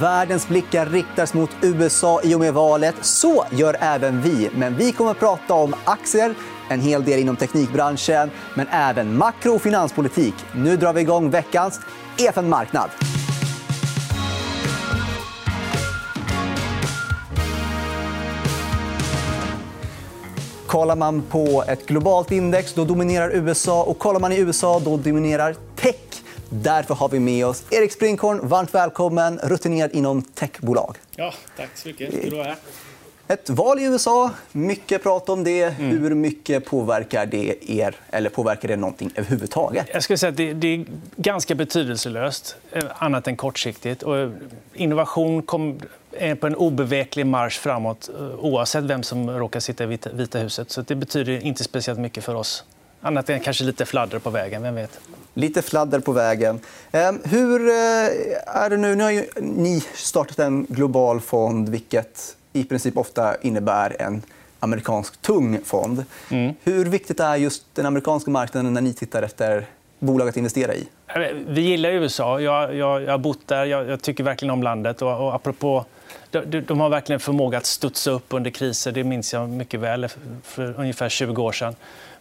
Världens blickar riktas mot USA i och med valet. Så gör även vi. Men vi kommer att prata om aktier, en hel del inom teknikbranschen men även makro och finanspolitik. Nu drar vi igång veckans EFN Marknad. Kollar man på ett globalt index då dominerar USA. och Kollar man i USA då dominerar. Därför har vi med oss Erik Springhorn. Varmt välkommen, rutinerad inom techbolag. Ja, tack så mycket. Kul att vara här. Ett val i USA, mycket prat om det. Mm. Hur mycket påverkar det er? Eller påverkar det någonting överhuvudtaget? Jag skulle säga att det, är ganska betydelselöst, eh, annat än kortsiktigt. Och innovation kom, är på en obeveklig marsch framåt eh, oavsett vem som råkar sitta i Vita huset. Så det betyder inte speciellt mycket för oss. Annat än kanske lite fladder på vägen. Vem vet? Lite fladder på vägen. Ehm, hur eh, är det nu? Nu har ni startat en global fond vilket i princip ofta innebär en amerikansk tung fond. Mm. Hur viktigt är just den amerikanska marknaden när ni tittar efter bolag att investera i? Vi gillar USA. Jag, jag, jag har bott där. Jag, jag, tycker verkligen om landet. Och, och apropå, de, de, har verkligen förmåga att studsa upp under kriser. Det minns jag mycket väl för ungefär 20 år sedan.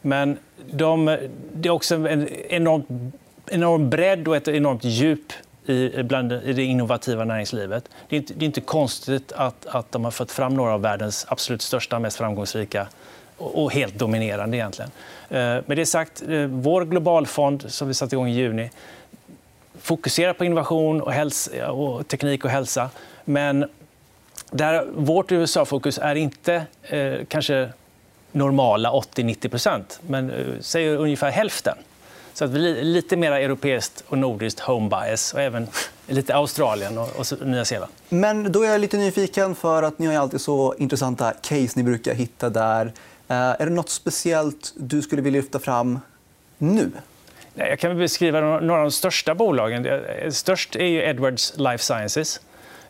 Men de, det är också en enorm, enorm bredd och ett enormt djup i, bland, i det innovativa näringslivet. Det är inte, det är inte konstigt att, att de har fått fram några av världens absolut största mest framgångsrika och helt dominerande. egentligen. Eh, med det sagt, eh, vår globalfond som vi satte igång i juni fokuserar på innovation, och, hälsa, och teknik och hälsa. Men där vårt USA-fokus är inte eh, kanske normala 80-90% men eh, säg ungefär hälften. Så att vi lite mer europeiskt och nordiskt home bias och även lite Australien och, och Nya Zeeland. Men då är jag lite nyfiken, för att ni har alltid så intressanta case ni brukar hitta där. Eh, är det nåt speciellt du skulle vilja lyfta fram nu? Jag kan beskriva några av de största bolagen. Störst är Edwards Life Sciences.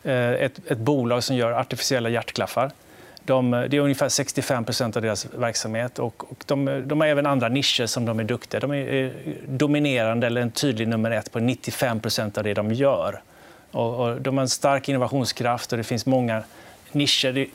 Eh, ett, ett bolag som gör artificiella hjärtklaffar. De, det är ungefär 65% av deras verksamhet. Och, och de, de, har även andra nischer som de är duktiga. De är dominerande eller en tydlig nummer ett på 95% av det de gör. Och, och de har en stark innovationskraft och det finns många nischer.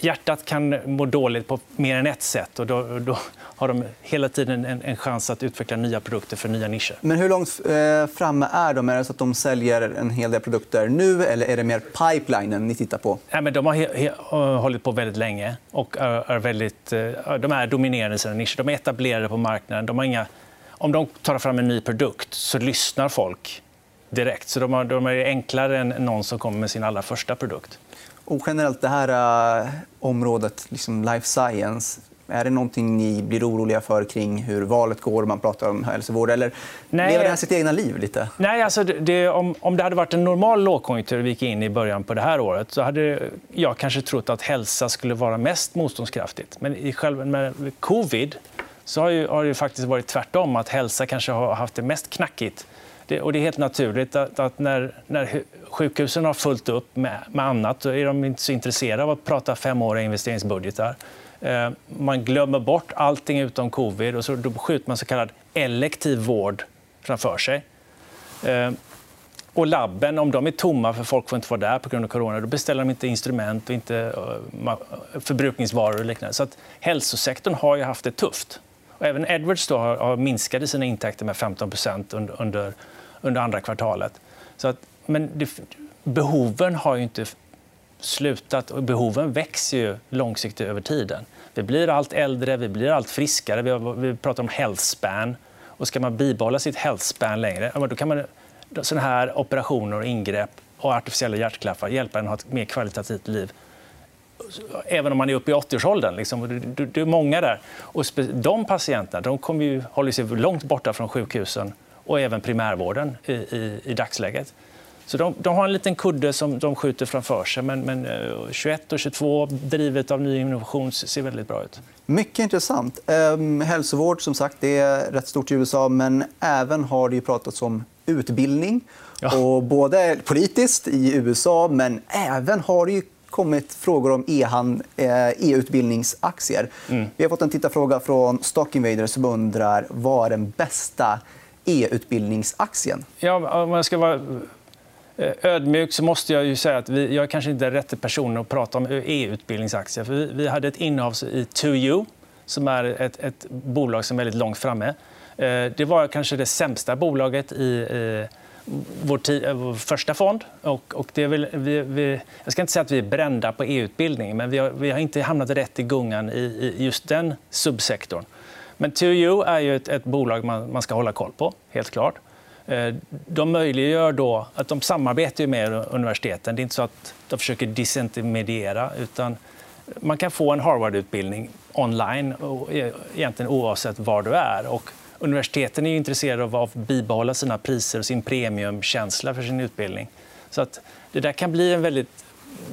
Hjärtat kan må dåligt på mer än ett sätt. Och då, då har de hela tiden en, en, chans att utveckla nya produkter för nya nischer. Men hur långt eh, framme är de? Är det så att de säljer en hel del produkter nu eller är det mer pipelinen ni tittar på? Ja, men de har he, he, hållit på väldigt länge och är, är väldigt, eh, de är dominerande i sina nischer. De är etablerade på marknaden. De har inga, om de tar fram en ny produkt så lyssnar folk direkt. Så de, har, de är enklare än någon som kommer med sin allra första produkt. Och generellt, det här uh, området, liksom life science är det någonting ni blir oroliga för kring hur valet går? Man pratar om hälsovård. Eller Nej. lever det här sitt egna liv? lite? Nej, alltså det, om, om det hade varit en normal lågkonjunktur vi gick in i början på det här året så hade jag kanske trott att hälsa skulle vara mest motståndskraftigt. Men i själva, med covid så har, ju, har det faktiskt varit tvärtom. att Hälsa kanske har haft det mest knackigt. Det, och det är helt naturligt att, att när, när sjukhusen har fullt upp med, med annat då är de inte så intresserade av att prata femåriga investeringsbudgetar. Eh, man glömmer bort allting utom covid och så då skjuter man så kallad elektiv vård framför sig. Eh, och labben, om de är tomma för folk får inte vara där på grund av corona, då beställer de inte instrument och inte eh, förbrukningsvaror och liknande. Så att hälsosektorn har ju haft det tufft. Och även Edwards då har minskat sina intäkter med 15 under, under, andra kvartalet. Så att, men det, behoven har ju inte slutat. Och behoven växer ju långsiktigt över tiden. Vi blir allt äldre, vi blir allt friskare. Vi, har, vi pratar om health span. Och ska man bibehålla sitt health span längre då kan man, såna här operationer och ingrepp och artificiella hjärtklaffar hjälpa en att ha ett mer kvalitativt liv även om man är uppe i 80-årsåldern. Liksom. Det är många där. Och de patienterna de kommer ju, håller sig långt borta från sjukhusen och även primärvården i, i, i dagsläget. Så de, de, har en liten kudde som de skjuter framför sig. Men, men 21 eh, och 22, drivet av ny innovation, ser väldigt bra ut. Mycket intressant. Ehm, hälsovård som sagt, det är rätt stort i USA. Men även har det pratats om utbildning. Ja. Och både politiskt i USA, men även har det kommit frågor om e-utbildningsaktier. Mm. Vi har fått en tittarfråga från Stock Invaders som undrar vad är den bästa e-utbildningsaktien? Ja, om jag ska vara Eh, ödmjukt så måste jag ju säga att vi, jag är kanske inte är rätt person att prata om EU-utbildningsaktier. För vi, vi hade ett innehav i 2U som är ett, ett bolag som är väldigt långt framme. Eh, det var kanske det sämsta bolaget i vår, eh, vår första fond. Och, och det är väl, vi, vi, jag ska inte säga att vi är brända på EU-utbildning men vi har, vi har, inte hamnat rätt i gungan i, i just den subsektorn. Men 2U är ju ett, ett bolag man, man, ska hålla koll på, helt klart. Eh, de möjliggör då att de samarbetar med universiteten. Det är inte så att de försöker disintermediera. utan Man kan få en Harvard-utbildning online eh, egentligen oavsett var du är. Och universiteten är intresserade av att bibehålla sina priser och sin premiumkänsla för sin utbildning. Så att det där kan bli en väldigt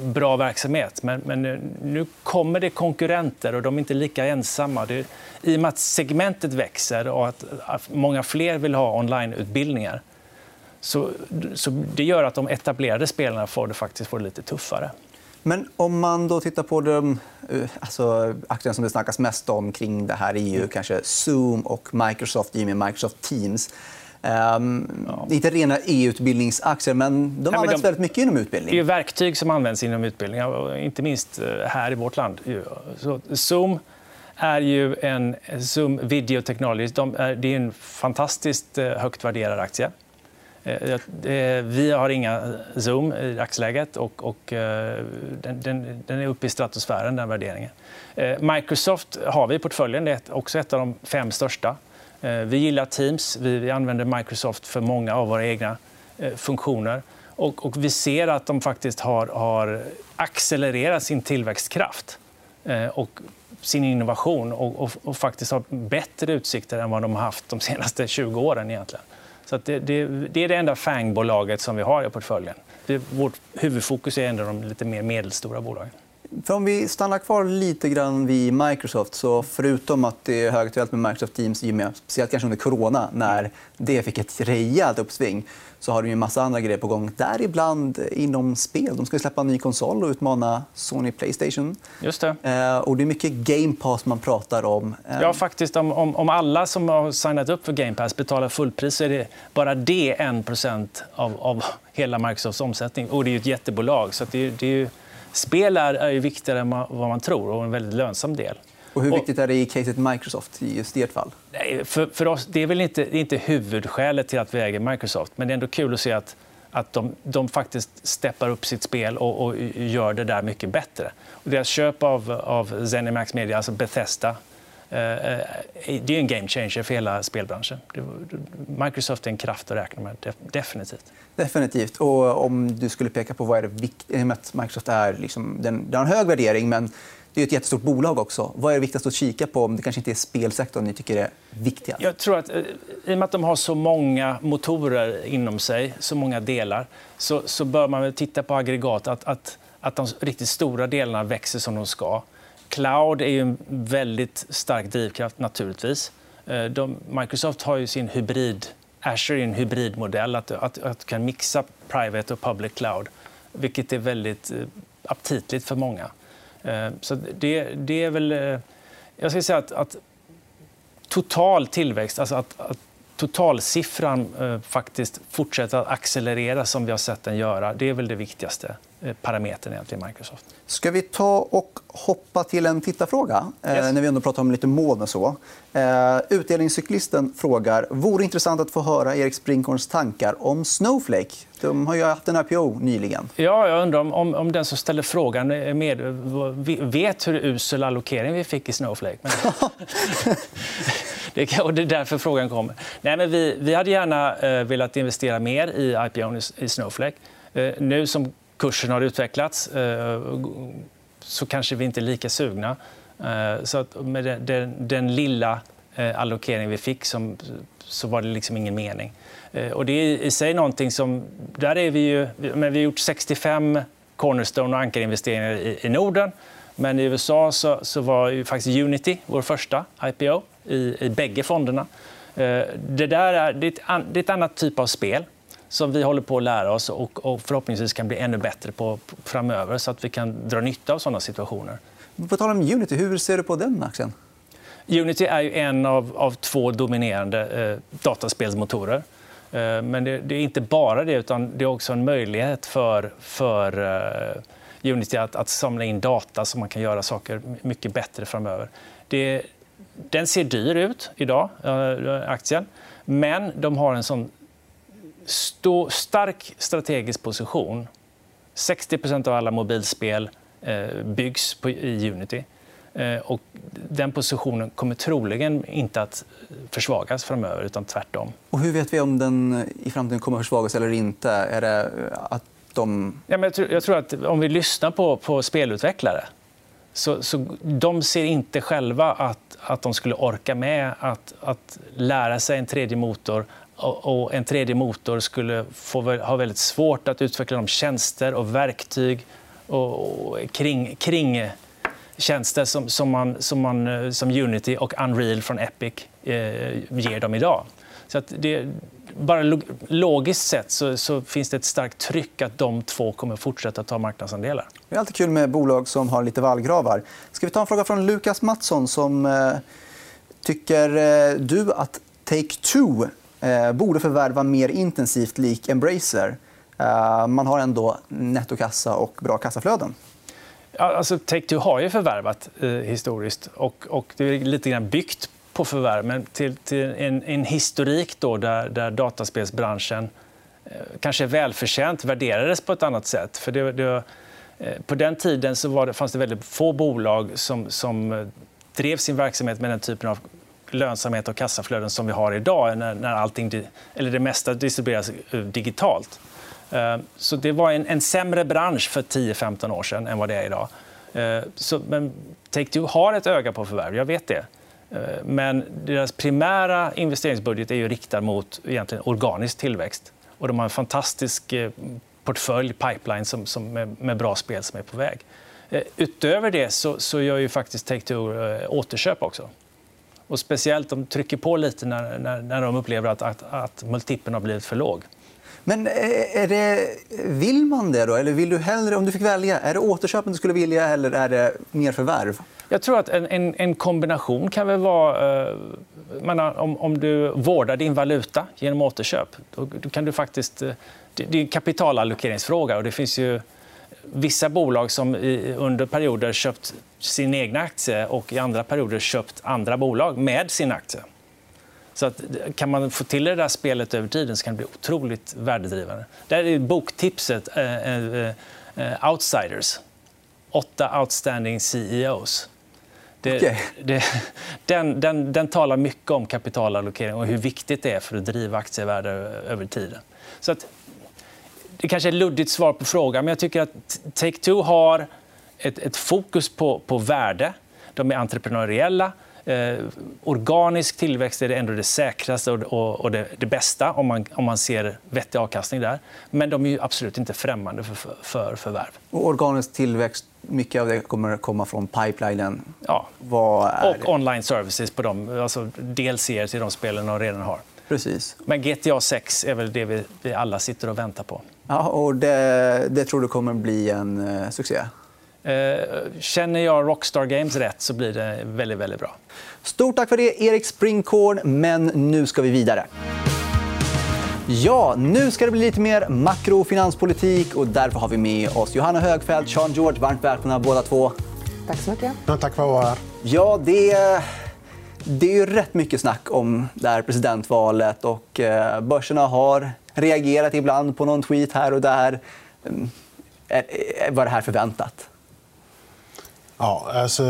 bra verksamhet. Men, men nu kommer det konkurrenter och de är inte lika ensamma. Det, I och med att segmentet växer och att, att många fler vill ha onlineutbildningar så, så det gör att de etablerade spelarna får det faktiskt får det lite tuffare. Men om man då tittar på de eh, alltså, aktierna som det snackas mest om kring det här EU, kanske Zoom och Microsoft i med Microsoft Teams. Um, ja. Inte rena EU-utbildningsaktier, men de Nej, används de... väldigt mycket inom utbildning. Det är verktyg som används inom utbildning, inte minst eh, här i vårt land. Så Zoom är ju en Zoom Video Technologies. De är, det är en fantastiskt eh, högt värderad aktie. Eh, eh, vi har inga Zoom i dagsläget. Och, och eh, den, den, den, är uppe i stratosfären, den värderingen. Microsoft har vi i portföljen. Det är också ett av de fem största. Vi gillar Teams. Vi använder Microsoft för många av våra egna funktioner. Och, och vi ser att de faktiskt har, har accelererat sin tillväxtkraft och sin innovation och, och, och, faktiskt har bättre utsikter än vad de har haft de senaste 20 åren. Egentligen. Så det, det, det, är det enda FANG-bolaget som vi har i portföljen. Det, vårt huvudfokus är ändå de lite mer medelstora bolagen. För om vi stannar kvar lite grann vid Microsoft. så Förutom att det är högaktuellt med Microsoft Teams, i med, speciellt kanske under corona när det fick ett rejält uppsving så har de en massa andra grejer på gång. Däribland inom spel. De ska släppa en ny konsol och utmana Sony Playstation. Just det. Eh, och det är mycket Game Pass man pratar om. Eh, ja, faktiskt. Om, om, om, alla som har signat upp för Game Pass betalar fullpris så är det bara det 1 av, av hela Microsofts omsättning. Och det är ett jättebolag. Så det, det är spel är, är viktigare än vad man tror och en väldigt lönsam del. Och hur viktigt är det i caset Microsoft i just ert fall? Nej, för, för oss, det är väl inte, det är inte huvudskälet till att vi äger Microsoft. Men det är ändå kul att se att, att de, de faktiskt steppar upp sitt spel och, och gör det där mycket bättre. Och deras köp av, av Zenimax Media, alltså Bethesda, det är en game changer för hela spelbranschen. Microsoft är en kraft att räkna med, definitivt. Definitivt. Och om du skulle peka på vad är det viktiga... Microsoft är liksom, den, den har en hög värdering, men det är ett jättestort bolag också. Vad är det viktigast att kika på om det kanske inte är spelsektorn ni tycker är viktigast? Jag tror att, eh, I och med att de har så många motorer inom sig, så många delar, så, så bör man titta på aggregat. Att, att, att de riktigt stora delarna växer som de ska. Cloud är en väldigt stark drivkraft, naturligtvis. Eh, de, Microsoft har ju sin hybrid Azure är en hybridmodell, att, att, att kan mixa private och public cloud vilket är väldigt eh, aptitligt för många. Eh, så det, det är väl... Jag ska säga att, att total tillväxt, alltså att, att totalsiffran eh, faktiskt fortsätter att accelerera som vi har sett den göra, det är väl det viktigaste eh, parametern i Microsoft. Ska vi ta och hoppa till en tittarfråga eh, yes. när vi ändå pratar om lite moln och så. Utdelningscyklisten frågar vore intressant att få höra Erik Springhorns tankar om Snowflake. De har ju haft en IPO nyligen. Ja, jag undrar om, om den som ställer frågan med, vet hur usel allokering vi fick i Snowflake. Men... det, och det är därför frågan kommer. Nej, men vi, vi hade gärna eh, velat investera mer i IPO i, i Snowflake. Eh, nu som kursen har utvecklats eh, så kanske vi inte är lika sugna. Eh, så att med den, den, den lilla eh, allokering vi fick som, så var det liksom ingen mening. Eh, och det är i sig någonting som... Där är vi, ju, men vi har gjort 65 cornerstone och ankarinvesteringar i, i Norden. Men i USA så, så var ju faktiskt Unity vår första IPO i, i bägge fonderna. Eh, det, där är, det, är ett, det är ett annat typ av spel som vi håller på att lära oss och, och förhoppningsvis kan bli ännu bättre på framöver så att vi kan dra nytta av såna situationer. På tal om Unity, hur ser du på den aktien? Unity är en av, av två dominerande eh, dataspelsmotorer. Eh, men det, det, är inte bara det, utan det är också en möjlighet för, för uh, Unity att, att samla in data så man kan göra saker mycket bättre framöver. Det, den ser dyr ut idag, eh, eh, aktien, men de har en sån stå, stark strategisk position. 60% av alla mobilspel eh, byggs på, i Unity. Och den positionen kommer troligen inte att försvagas framöver, utan tvärtom. Och hur vet vi om den i framtiden kommer att försvagas eller inte? Är det att de... Ja, men jag, tror, jag tror att om vi lyssnar på, på spelutvecklare så, så de ser inte själva att, att de skulle orka med att, att lära sig en tredje motor och en tredje motor skulle få, ha väldigt svårt att utveckla de tjänster och verktyg och, och kring, kring tjänster som, som, man, som, man, eh, som Unity och Unreal från Epic eh, ger dem idag. Så att det, bara logiskt sett så, så, finns det ett starkt tryck att de två kommer fortsätta ta marknadsandelar. Det är alltid kul med bolag som har lite vallgravar. Ska vi ta en fråga från Lukas Mattsson som eh, tycker eh, du att Take-Two eh, borde förvärva mer intensivt lik Embracer? Eh, man har ändå nettokassa och bra kassaflöden. Alltså, Take-Two har ju förvärvat eh, historiskt. Och, och det är lite grann byggt på förvärv, men till, till en, en, historik då där, där dataspelsbranschen eh, kanske välförtjänt värderades på ett annat sätt. För det, det, eh, på den tiden så var det, fanns det väldigt få bolag som, som eh, drev sin verksamhet med den typen av lönsamhet och kassaflöden som vi har idag när, när allting, eller det mesta distribueras digitalt. Så det var en, en sämre bransch för 10-15 år sedan än vad det är idag. Så, men Take-Two har ett öga på förvärv, jag vet det. Eh, men deras primära investeringsbudget är ju riktad mot egentligen organisk tillväxt. Och de har en fantastisk eh, portfölj, pipeline, som, som med, med, bra spel som är på väg. Eh, utöver det så, så gör ju faktiskt Take-Two återköp också. Och speciellt de trycker på lite när, när, när de upplever att, att, att multipeln har blivit för låg. Men är det, vill man det? Då? Eller vill du hellre, om du fick välja, är det återköpen du skulle vilja eller är det mer förvärv? Jag tror att en, en, en kombination kan väl vara... Eh, menar, om, om du vårdar din valuta genom återköp då, då kan du faktiskt... Eh, det, det är en kapitalallokeringsfråga. Och det finns ju vissa bolag som i, under perioder köpt sin egen aktie och i andra perioder köpt andra bolag med sin aktie. Så att, eh, kan man få till det där spelet över tiden så kan det bli otroligt värdedrivande. Där är boktipset eh, eh, eh, eh, Outsiders. Åtta outstanding CEOs. Det, okay. det, den, den, den, talar mycket om kapitalallokering och hur viktigt det är för att driva aktievärde över tiden. Så att, det kanske är ett luddigt svar på frågan, men jag tycker att Take-Two har ett, ett fokus på, på värde. De är entreprenöriella. Eh, organisk tillväxt är ändå det säkraste och, och, och det, det, bästa om man, om man ser vettig avkastning där. Men de är absolut inte främmande för, för, för förvärv. Och organisk tillväxt, mycket av det kommer komma från pipelinen. Ja. och online services på dem, alltså DLC till de spelen de redan har. Precis. Men GTA 6 är väl det vi, vi alla sitter och väntar på. Ja, och det, det tror du kommer bli en uh, succé? Eh, känner jag Rockstar Games rätt så blir det väldigt, väldigt bra. Stort tack för det, Erik Springkorn. Men nu ska vi vidare. Ja, nu ska det bli lite mer makro och och Därför har vi med oss Johanna Högfeldt Sean George. Varmt välkomna båda två. Tack så mycket. Ja, tack för att vara här. Ja, det, det är ju rätt mycket snack om det här presidentvalet. och eh, Börserna har reagerat ibland på någon tweet här och där. Mm, var det här förväntat? Ja, alltså,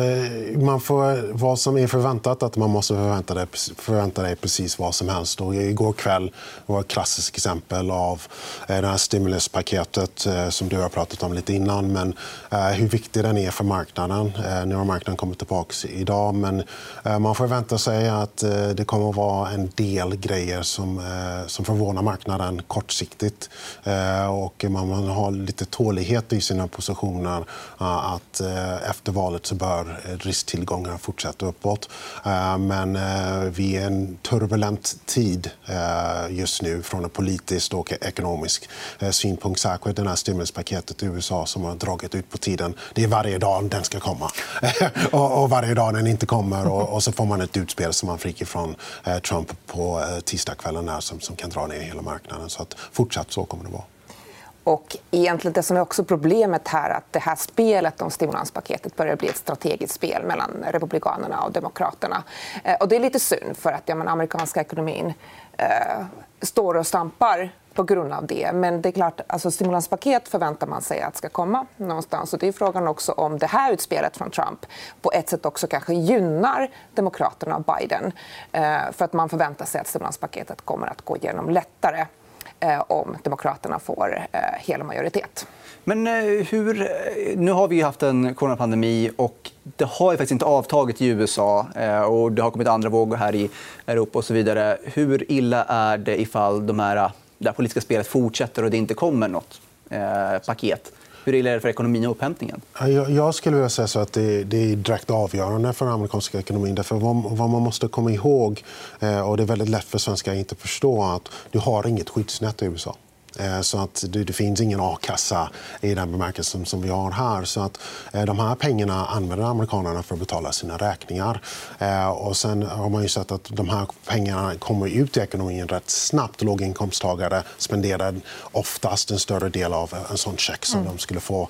man får, vad som är förväntat att man måste förvänta, dig, förvänta dig precis vad som helst. Och igår kväll var ett klassiskt exempel av eh, det här stimuluspaketet eh, som du har pratat om lite innan. Men eh, hur viktig den är för marknaden. Eh, nu har marknaden kommit tillbaka idag. Men man får vänta sig att det kommer att vara en del grejer som, som förvånar marknaden kortsiktigt. Och man har lite tålighet i sina positioner att efter valet så bör eh, risktillgångarna fortsätta uppåt. Eh, men eh, vi är i en turbulent tid just nu från en politisk och ekonomisk synpunkt. Särskilt det här stimuluspaketet i USA som har dragit ut på tiden. Det är varje dag den ska komma. och varje dag den inte kommer. Och så får man ett utspel som man fick från Trump på tisdagskvällen som, som kan dra ner hela marknaden. Så att fortsatt så kommer det vara. Och egentligen det som är också problemet här är att det här spelet om stimulanspaketet börjar bli ett strategiskt spel mellan Republikanerna och Demokraterna. Eh, och det är lite synd, för att ja, men, amerikanska ekonomin eh, står och stampar på grund av det. Men det är klart, alltså, stimulanspaket förväntar man sig att ska komma någonstans. Och det är frågan också om det här utspelet från Trump på ett sätt också kanske gynnar Demokraterna och Biden. Eh, för att man förväntar sig att stimulanspaketet kommer att gå igenom lättare Eh, om Demokraterna får eh, hela majoritet. Men eh, hur... Nu har vi haft en coronapandemi och det har ju faktiskt inte avtagit i USA. Och Det har kommit andra vågor här i Europa. och så vidare. Hur illa är det ifall de här, det här politiska spelet fortsätter och det inte kommer nåt eh, paket? Hur illa är det för ekonomin och upphämtningen? Jag skulle vilja säga så att det, är direkt avgörande för den amerikanska ekonomin. Därför vad, man måste komma ihåg, eh, och det är väldigt lätt för svenskar att inte förstå, att du har inget skyddsnät i USA. Eh, så att det, finns ingen a-kassa i den bemärkelsen som vi har här. Så att, eh, de här pengarna använder amerikanerna för att betala sina räkningar. Eh, och sen har man ju sett att de här pengarna kommer ut i ekonomin rätt snabbt. Låginkomsttagare spenderar oftast en större del av en sån check som mm. de skulle få.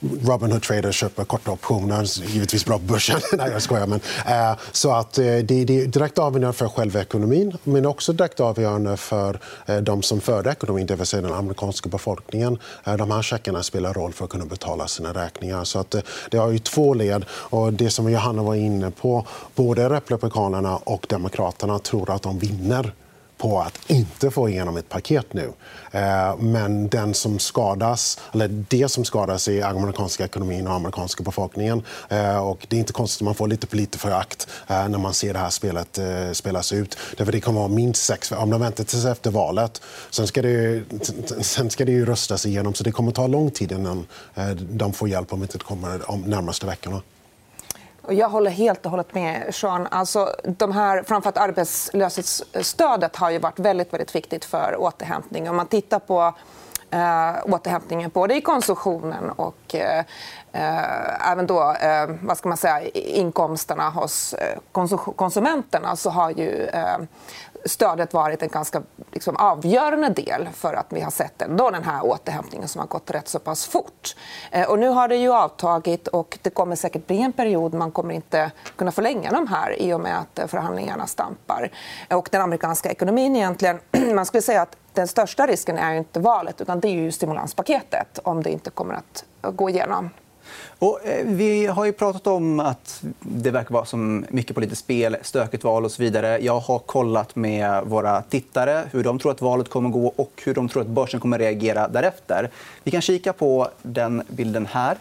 Robinhood traders köper korta optioner, givetvis bra på börsen. Nej, jag skojar. Men, så att det, är direkt avgörande för själva ekonomin men också direkt avgörande för de som för ekonomin det vill säga den amerikanska befolkningen. Eh, de här checkarna spelar roll för att kunna betala sina räkningar. Så att eh, det har ju två led. Och det som Johanna var inne på, både Republikanerna och Demokraterna tror att de vinner på att inte få igenom ett paket nu. Eh, men den som skadas, eller det som skadas är amerikanska ekonomin och amerikanska befolkningen. Eh, och det är inte konstigt att man får lite politikerförakt eh, när man ser det här spelet spelas ut. Därför det kommer att vara minst sex... Om de väntar tills efter valet, sen ska, det, sen ska det ju röstas igenom. Så det kommer att ta lång tid innan de får hjälp om inte det kommer de närmaste veckorna. Jag håller helt och hållet med Sean. Alltså, de här, framförallt arbetslöshetsstödet har ju varit väldigt, väldigt viktigt för återhämtning. Om man tittar på eh, återhämtningen både i konsumtionen och eh, eh, även då, eh, vad ska man säga, inkomsterna hos eh, konsumenterna så har ju eh, stödet varit en ganska liksom, avgörande del för att vi har sett ändå den här återhämtningen som har gått rätt så pass fort. Eh, och nu har det ju avtagit och det kommer säkert bli en period man kommer inte kunna förlänga de här i och med att eh, förhandlingarna stampar. Och den amerikanska ekonomin egentligen, man skulle säga att den största risken är inte valet utan det är ju stimulanspaketet om det inte kommer att gå igenom. Och, eh, vi har ju pratat om att det verkar vara som mycket politiskt spel, stökigt val och så vidare. Jag har kollat med våra tittare hur de tror att valet kommer gå och hur de tror att börsen kommer reagera därefter. Vi kan kika på den bilden här,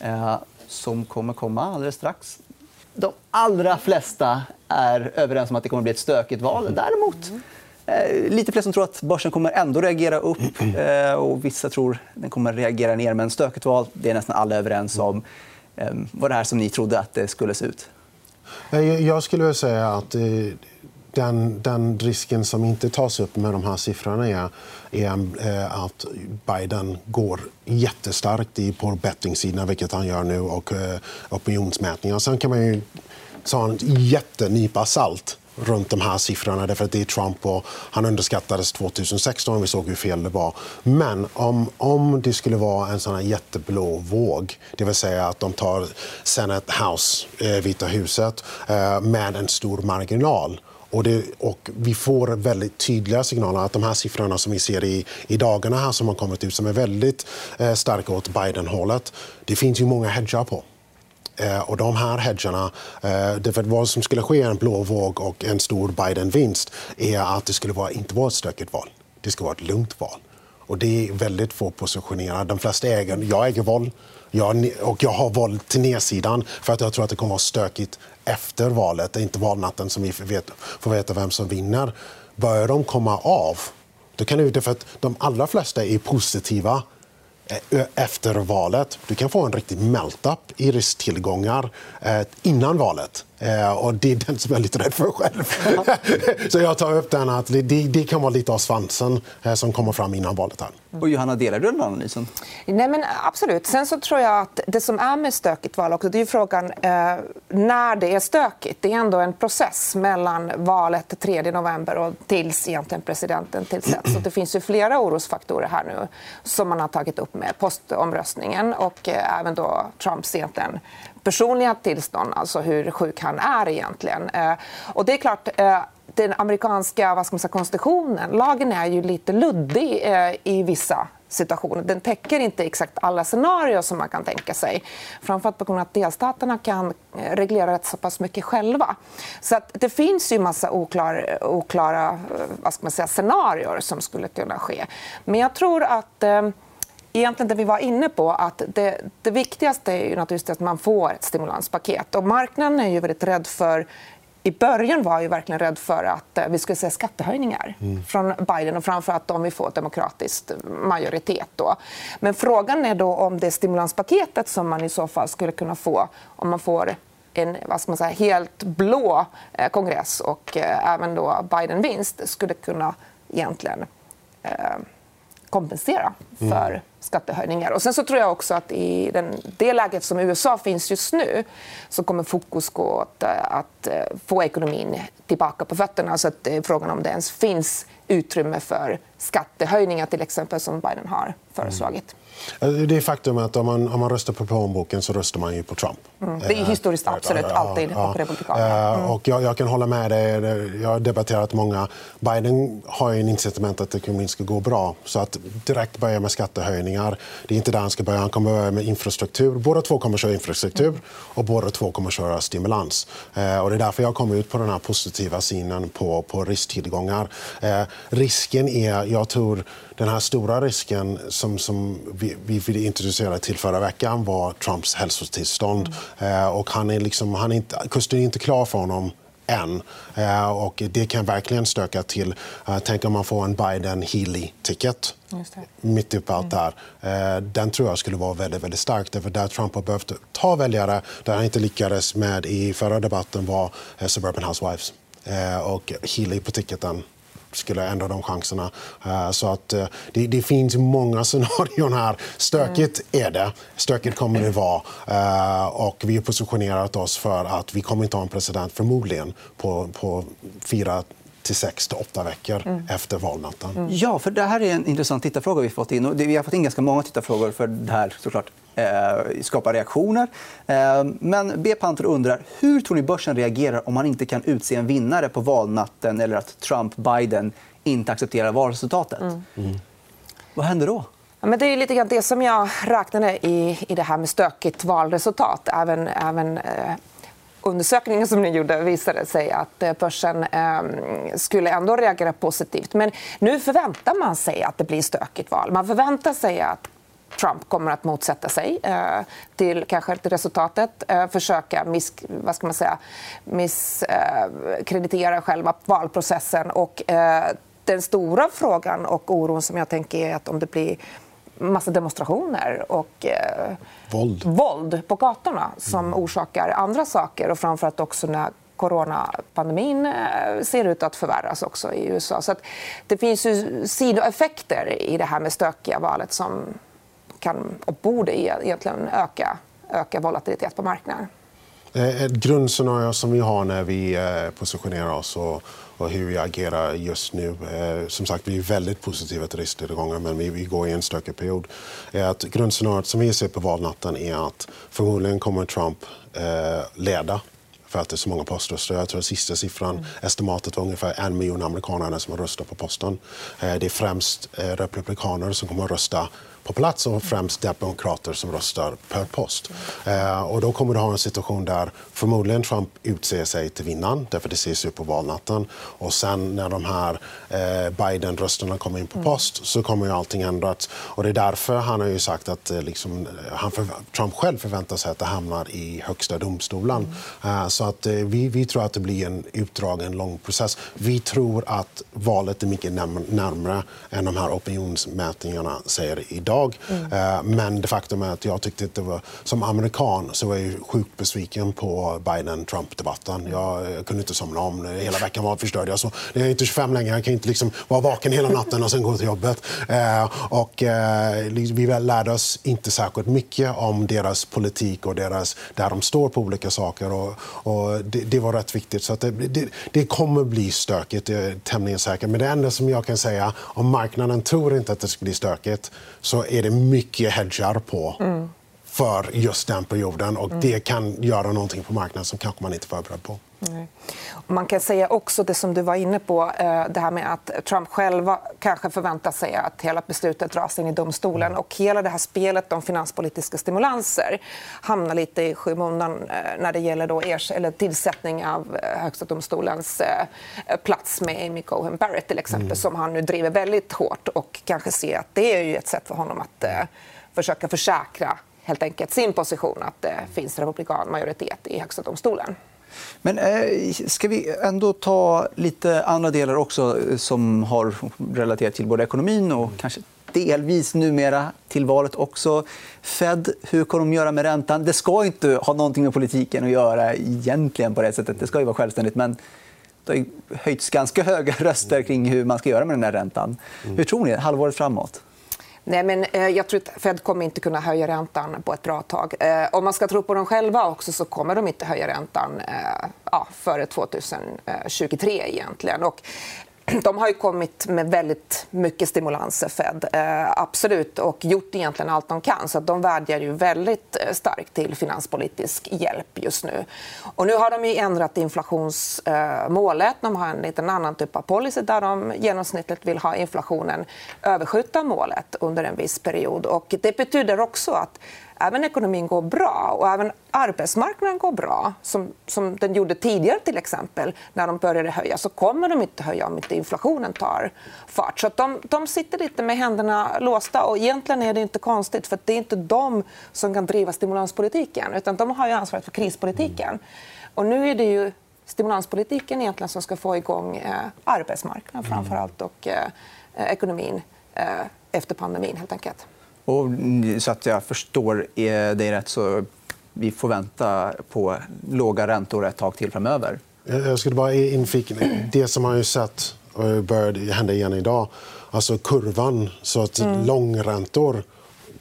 eh, som kommer komma alldeles strax. De allra flesta är överens om att det kommer bli ett stökigt val. Däremot lite fler som tror att börsen kommer ändå reagera upp. Eh, och vissa tror att den kommer reagera ner. Men stökigt val, det är nästan alla överens om. Eh, vad det här som ni trodde att det skulle se ut? Jag skulle vilja säga att den, den, risken som inte tas upp med de här siffrorna är, är att Biden går jättestarkt på bettingsidan, vilket han gör nu, och opinionsmätningar. Sen kan man ju ta en jättenypa salt runt de här siffrorna. Därför att det är Trump och han underskattades 2016. Vi såg hur fel det var. Men om, om det skulle vara en sån här jätteblå våg, det vill säga att de tar Senate House, eh, Vita huset, eh, med en stor marginal och, det, och, vi får väldigt tydliga signaler att de här siffrorna som vi ser i, i dagarna här som har kommit ut som är väldigt eh, starka åt Biden-hållet. Det finns ju många hedgar på. Eh, och de här hedgarna, eh, vad som skulle ske en blå våg och en stor Biden-vinst är att det skulle vara, inte vara ett stökigt val. Det skulle vara ett lugnt val. Och det är väldigt få positionerade. De flesta äger, jag äger val jag, och jag har val till nedsidan för att jag tror att det kommer att vara stökigt efter valet. Det är inte valnatten som vi vet, får veta vem som vinner. Börjar de komma av, då kan det, för att de allra flesta är positiva Eh, efter valet. Du kan få en riktig melt-up i risktillgångar eh, innan valet. Eh, och det är den som jag är lite rädd för själv. så jag tar upp den att det, det kan vara lite av svansen eh, som kommer fram innan valet. Här. Och Johanna, delar du den analysen? Nej, men absolut. Sen så tror jag att det som är med stökigt val också, det är frågan eh, när det är stökigt. Det är ändå en process mellan valet 3 november och tills egentligen presidenten tillsätts. Så det finns ju flera orosfaktorer här nu som man har tagit upp med postomröstningen och eh, även då Trumps egentligen personliga tillstånd, alltså hur sjuk han är egentligen. Eh, och det är klart, eh, den amerikanska vad ska man säga, konstitutionen, lagen är ju lite luddig eh, i vissa situationer. Den täcker inte exakt alla scenarier som man kan tänka sig. Framförallt på grund av att delstaterna kan reglera rätt så pass mycket själva. Så att det finns ju massa oklar, oklara vad ska man säga, scenarier som skulle kunna ske. Men jag tror att egentligen det vi var inne på. att Det, det viktigaste är ju naturligtvis att man får ett stimulanspaket. Och marknaden är ju väldigt rädd för i början var jag verkligen rädd för att eh, vi skulle se skattehöjningar mm. från Biden och framförallt om vi får demokratisk majoritet. Då. Men frågan är då om det stimulanspaketet som man i så fall skulle kunna få om man får en vad ska man säga, helt blå eh, kongress och eh, även då Biden-vinst skulle kunna egentligen eh, kompensera för mm skattehöjningar. Och sen så tror jag också att i den, det läget som USA finns just nu så kommer fokus gå åt eh, att eh, få ekonomin tillbaka på fötterna. Så att eh, frågan om det ens finns utrymme för skattehöjningar till exempel som Biden har föreslagit. Mm. Alltså, det är faktum att om man, om man röstar på plånboken så röstar man ju på Trump. Mm. Det är historiskt absolut alltid ja, ja. republikaner. Mm. Och jag, jag, kan hålla med dig. Jag har debatterat många. Biden har ju en incitament att ekonomin ska gå bra. Så att direkt börja med skattehöjningar, det är inte där han ska börja. Han kommer börja med infrastruktur. Båda två kommer köra infrastruktur och båda två kommer köra stimulans. Eh, och det är därför jag kommer ut på den här positiva synen på, på risktillgångar. Eh, risken är, jag tror, den här stora risken som, som vi, vi ville introducera till förra veckan var Trumps hälsotillstånd. Mm. Eh, och han är liksom, han är inte, kusten är inte klar för honom än. Eh, och det kan verkligen stöka till. Eh, tänk om man får en Biden-Healy-ticket mitt uppe allt mm. där. Eh, den tror jag skulle vara väldigt, väldigt stark. Därför där Trump har behövt ta väljare, där han inte lyckades med i förra debatten var eh, Suburban Housewives. Eh, och Healy på ticketen skulle ändra de chanserna. Eh, så att eh, det, det finns många scenarion här. Stökigt är det. Stökigt kommer det vara. Eh, och vi har positionerat oss för att vi kommer inte ha en president förmodligen på, på fyra till sex till åtta veckor mm. efter valnatten. Mm. Ja, för det här är en intressant tittarfråga vi fått in. vi har fått in ganska många tittarfrågor för det här såklart eh, skapar reaktioner. Eh, men B. Panther undrar hur tror ni börsen reagerar om man inte kan utse en vinnare på valnatten eller att Trump-Biden inte accepterar valresultatet? Mm. Mm. Vad händer då? Ja, men det är lite grann det som jag räknade i, i det här med stökigt valresultat. Även, även eh, undersökningen som ni gjorde visade sig att eh, börsen eh, skulle ändå reagera positivt. Men nu förväntar man sig att det blir stökigt val. Man förväntar sig att Trump kommer att motsätta sig eh, till kanske till resultatet. Eh, försöka miss, vad ska man säga, misskreditera eh, själva valprocessen. Och, eh, den stora frågan och oron som jag tänker är att om det blir massa demonstrationer och eh, våld. våld på gatorna som mm. orsakar andra saker. och framförallt också när coronapandemin eh, ser ut att förvärras också i USA. Så det finns ju sidoeffekter i det här med stökiga valet som kan och borde egentligen öka, öka volatilitet på marknaden. Eh, ett grundscenario som vi har när vi eh, positionerar oss och, och hur vi agerar just nu. Eh, som sagt, vi är väldigt positiva till risktillgångar men vi, vi går i en stökig period. Är att grundscenariot som vi ser på valnatten är att förmodligen kommer Trump leda för att det är så många poströster. Jag tror att sista siffran, mm. estimatet var ungefär en miljon amerikaner som har röstat på posten. Det är främst republikaner som kommer att rösta på plats och främst demokrater som röstar per post. Eh, och då kommer du ha en situation där förmodligen Trump utser sig till vinnaren, därför det ses ju på valnatten. Och sen när de här eh, Biden-rösterna kommer in på mm. post så kommer ju allting ändras. Och det är därför han har ju sagt att eh, liksom, han för, Trump själv förväntar sig att det hamnar i högsta domstolen. Mm. Eh, så att eh, vi, vi tror att det blir en utdragen, lång process. Vi tror att valet är mycket närmare än de här opinionsmätningarna säger idag idag. Mm. Men det faktum är att jag tyckte att det var, som amerikan så var jag sjukt besviken på Biden-Trump-debatten. Jag, jag, kunde inte somna om. Hela veckan var förstörd. Jag, så, jag är inte 25 längre. Jag kan inte liksom vara vaken hela natten och sen gå till jobbet. Och, vi lärde oss inte särskilt mycket om deras politik och deras, där de står på olika saker. Och, och det, det, var rätt viktigt. Så det, det, det, kommer bli stökigt, jag är tämligen säker. Men det enda som jag kan säga, om marknaden tror inte att det ska bli stökigt så är det mycket hedgar på. Mm för just den perioden. Och mm. Det kan göra någonting på marknaden som kanske man inte är förberedd på. Nej. Man kan säga också det som du var inne på, eh, det här med att Trump själv kanske förväntar sig att hela beslutet dras in i domstolen. Mm. Och hela det här spelet om finanspolitiska stimulanser hamnar lite i skymundan eh, när det gäller då eller tillsättning av eh, Högsta domstolens plats med Amy Cohen Barrett, till exempel, mm. som han nu driver väldigt hårt och kanske ser att det är ju ett sätt för honom att försöka försäkra helt enkelt sin position att det finns republikan majoritet i Högsta domstolen. Men eh, ska vi ändå ta lite andra delar också eh, som har relaterat till både ekonomin och kanske delvis numera till valet också. Fed, hur kommer de göra med räntan? Det ska inte ha någonting med politiken att göra egentligen på det sättet. Det ska ju vara självständigt. Men det har höjts ganska höga röster kring hur man ska göra med den här räntan. Hur tror ni? Halvåret framåt? Nej, men, eh, jag tror att Fed kommer inte kunna höja räntan på ett bra tag. Eh, om man ska tro på dem själva också så kommer de inte höja räntan eh, ja, före 2023. egentligen. Och de har ju kommit med väldigt mycket stimulanser, Fed. Eh, absolut. Och gjort egentligen allt de kan. Så De vädjar ju väldigt eh, starkt till finanspolitisk hjälp just nu. Och nu har de ju ändrat inflationsmålet. De har en liten annan typ av policy där de genomsnittligt vill ha inflationen överskjuta målet under en viss period. Och det betyder också att även ekonomin går bra och även arbetsmarknaden går bra, som, som den gjorde tidigare till exempel, när de började höja, så kommer de inte höja om inte inflationen tar fart. Så de, de sitter lite med händerna låsta. Och egentligen är det inte konstigt, för det är inte de som kan driva stimulanspolitiken. utan De har ju ansvaret för krispolitiken. Och nu är det ju stimulanspolitiken egentligen som ska få igång eh, arbetsmarknaden framför allt och eh, eh, ekonomin eh, efter pandemin. helt enkelt. Och, så att jag förstår dig rätt så vi får vänta på låga räntor ett tag till framöver. Jag skulle bara infika det som man ju sett och börjar hända igen idag. Alltså kurvan, så att mm. långräntor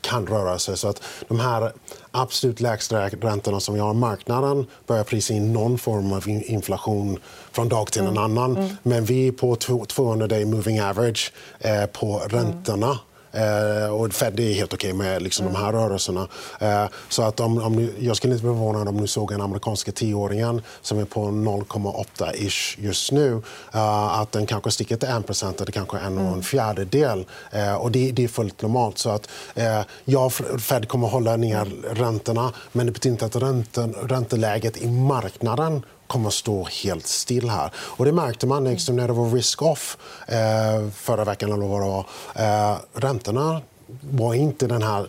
kan röra sig. Så att de här absolut lägsta räntorna som vi har i marknaden börjar prisa in någon form av inflation från dag till en mm. annan. Mm. Men vi är på 200 day moving average eh, på räntorna. Eh, och Fed är helt okej okay med liksom, mm. de här rörelserna. Eh, så att om, om ni, jag skulle inte bli förvånad om ni såg en amerikanska tioåringen som är på 0,8 just nu. Eh, att den kanske sticker till 1 eller kanske en och en mm. fjärdedel. Eh, och det, det, är fullt normalt. Så att, ja, Fed kommer hålla ner räntorna men det betyder inte att ränten, ränteläget i marknaden kommer att stå helt still här. Och det märkte man liksom, när det var risk-off eh, förra veckan. Eller vad det var. Eh, räntorna var inte den här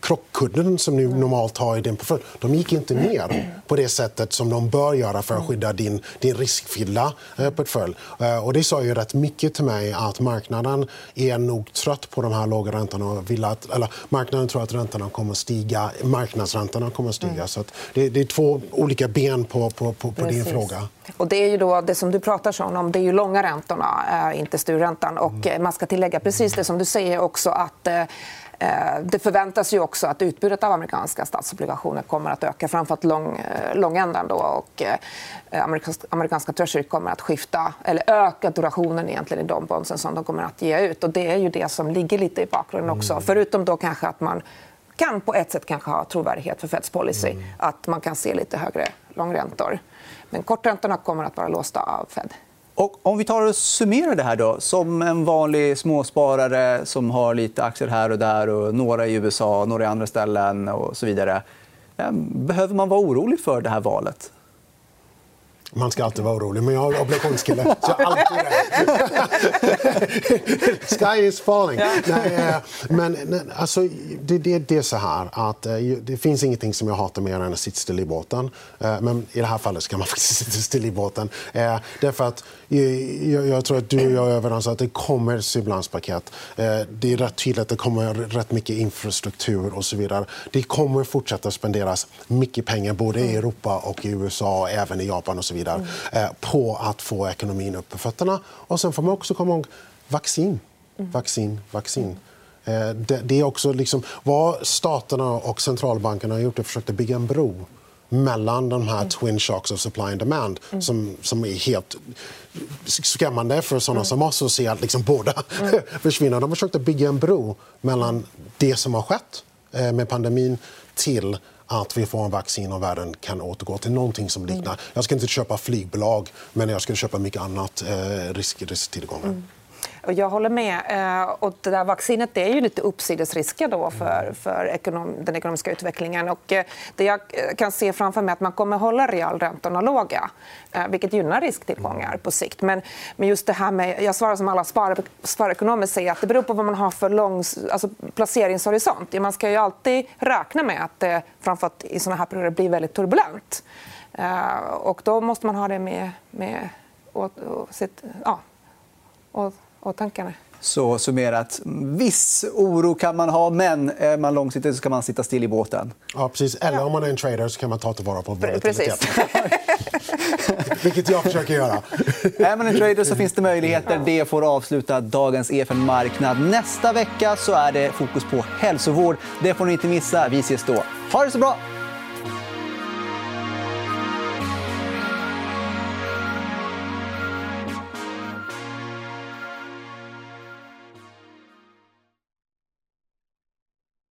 krockkudden som ni normalt har i din portfölj, de gick inte ner på det sättet som de bör göra för att skydda din, din riskfyllda eh, portfölj. Eh, och det sa ju rätt mycket till mig att marknaden är nog trött på de här låga räntorna och vill att, eller marknaden tror att räntorna kommer att stiga, marknadsräntorna kommer att stiga. Mm. Så att det, det, är två olika ben på, på, på, på din fråga. Och det är ju då det som du pratar om. Det är ju långa räntorna, eh, inte styrräntan. Och mm. man ska tillägga precis det som du säger också att det förväntas ju också att utbudet av amerikanska statsobligationer kommer att öka, framförallt lång, eh, långändan. Då, och eh, amerikanska, amerikanska Treasury kommer att skifta, eller öka durationen egentligen i de bondsen som de kommer att ge ut. Och det är ju det som ligger lite i bakgrunden också. Mm. Förutom då kanske att man kan på ett sätt kanske ha trovärdighet för Feds policy. Mm. Att man kan se lite högre långräntor. Men korträntorna kommer att vara låsta av Fed. Och om vi tar och summerar det här då, som en vanlig småsparare som har lite aktier här och där och några i USA, några i andra ställen och så vidare. Ehm, behöver man vara orolig för det här valet? Man ska alltid vara orolig, men jag är obligationskille. Så jag är alltid rädd. Sky is falling. Nej, eh, men alltså, det, det, det, är så här att eh, det finns ingenting som jag hatar mer än att sitta still i båten. Eh, men i det här fallet ska man faktiskt sitta still i båten. Därför att jag, jag tror att du och jag är överens om att det kommer stimulanspaket. Det är rätt tydligt att det kommer rätt mycket infrastruktur och så vidare. Det kommer fortsätta spenderas mycket pengar både i Europa och i USA och även i Japan och så vidare vidare mm. på att få ekonomin upp på fötterna. Och sen får man också komma ihåg vaccin. Mm. Vaccin, vaccin. Eh, det är också liksom, vad staterna och centralbankerna har gjort är att försöka bygga en bro mellan de här mm. twin shocks of supply and demand mm. som, som är helt skrämmande för såna mm. som oss att se att liksom båda mm. försvinner. De försökte bygga en bro mellan det som har skett eh, med pandemin till att vi får en vaccin och världen kan återgå till någonting som liknar... Jag ska inte köpa flygbolag, men jag ska köpa mycket annat eh, risk, risktillgångar. Mm. Och jag håller med. Eh, och det där vaccinet det är ju lite uppsidesrisker då för, för ekonom, den ekonomiska utvecklingen. Och eh, det jag kan se framför mig är att man kommer hålla realräntorna låga eh, vilket gynnar risktillgångar på sikt. Men, men just det här med, jag svarar som alla spar, sparekonomer säger att det beror på vad man har för lång alltså placeringshorisont. Man ska ju alltid räkna med att det framförallt i såna här perioder blir väldigt turbulent. Och då måste man ha det med, med och, och sitt, ja, och åtanke. Så summerat, viss oro kan man ha, men är man långsiktig så ska man sitta still i båten. Ja, precis. Eller om man är en trader så kan man ta tillvara på volatilitet. Vilket jag försöker göra. är man en trader så finns det möjligheter. Det får avsluta dagens EFN-marknad. Nästa vecka så är det fokus på hälsovård. Det får ni inte missa. Vi ses då. Ha det så bra!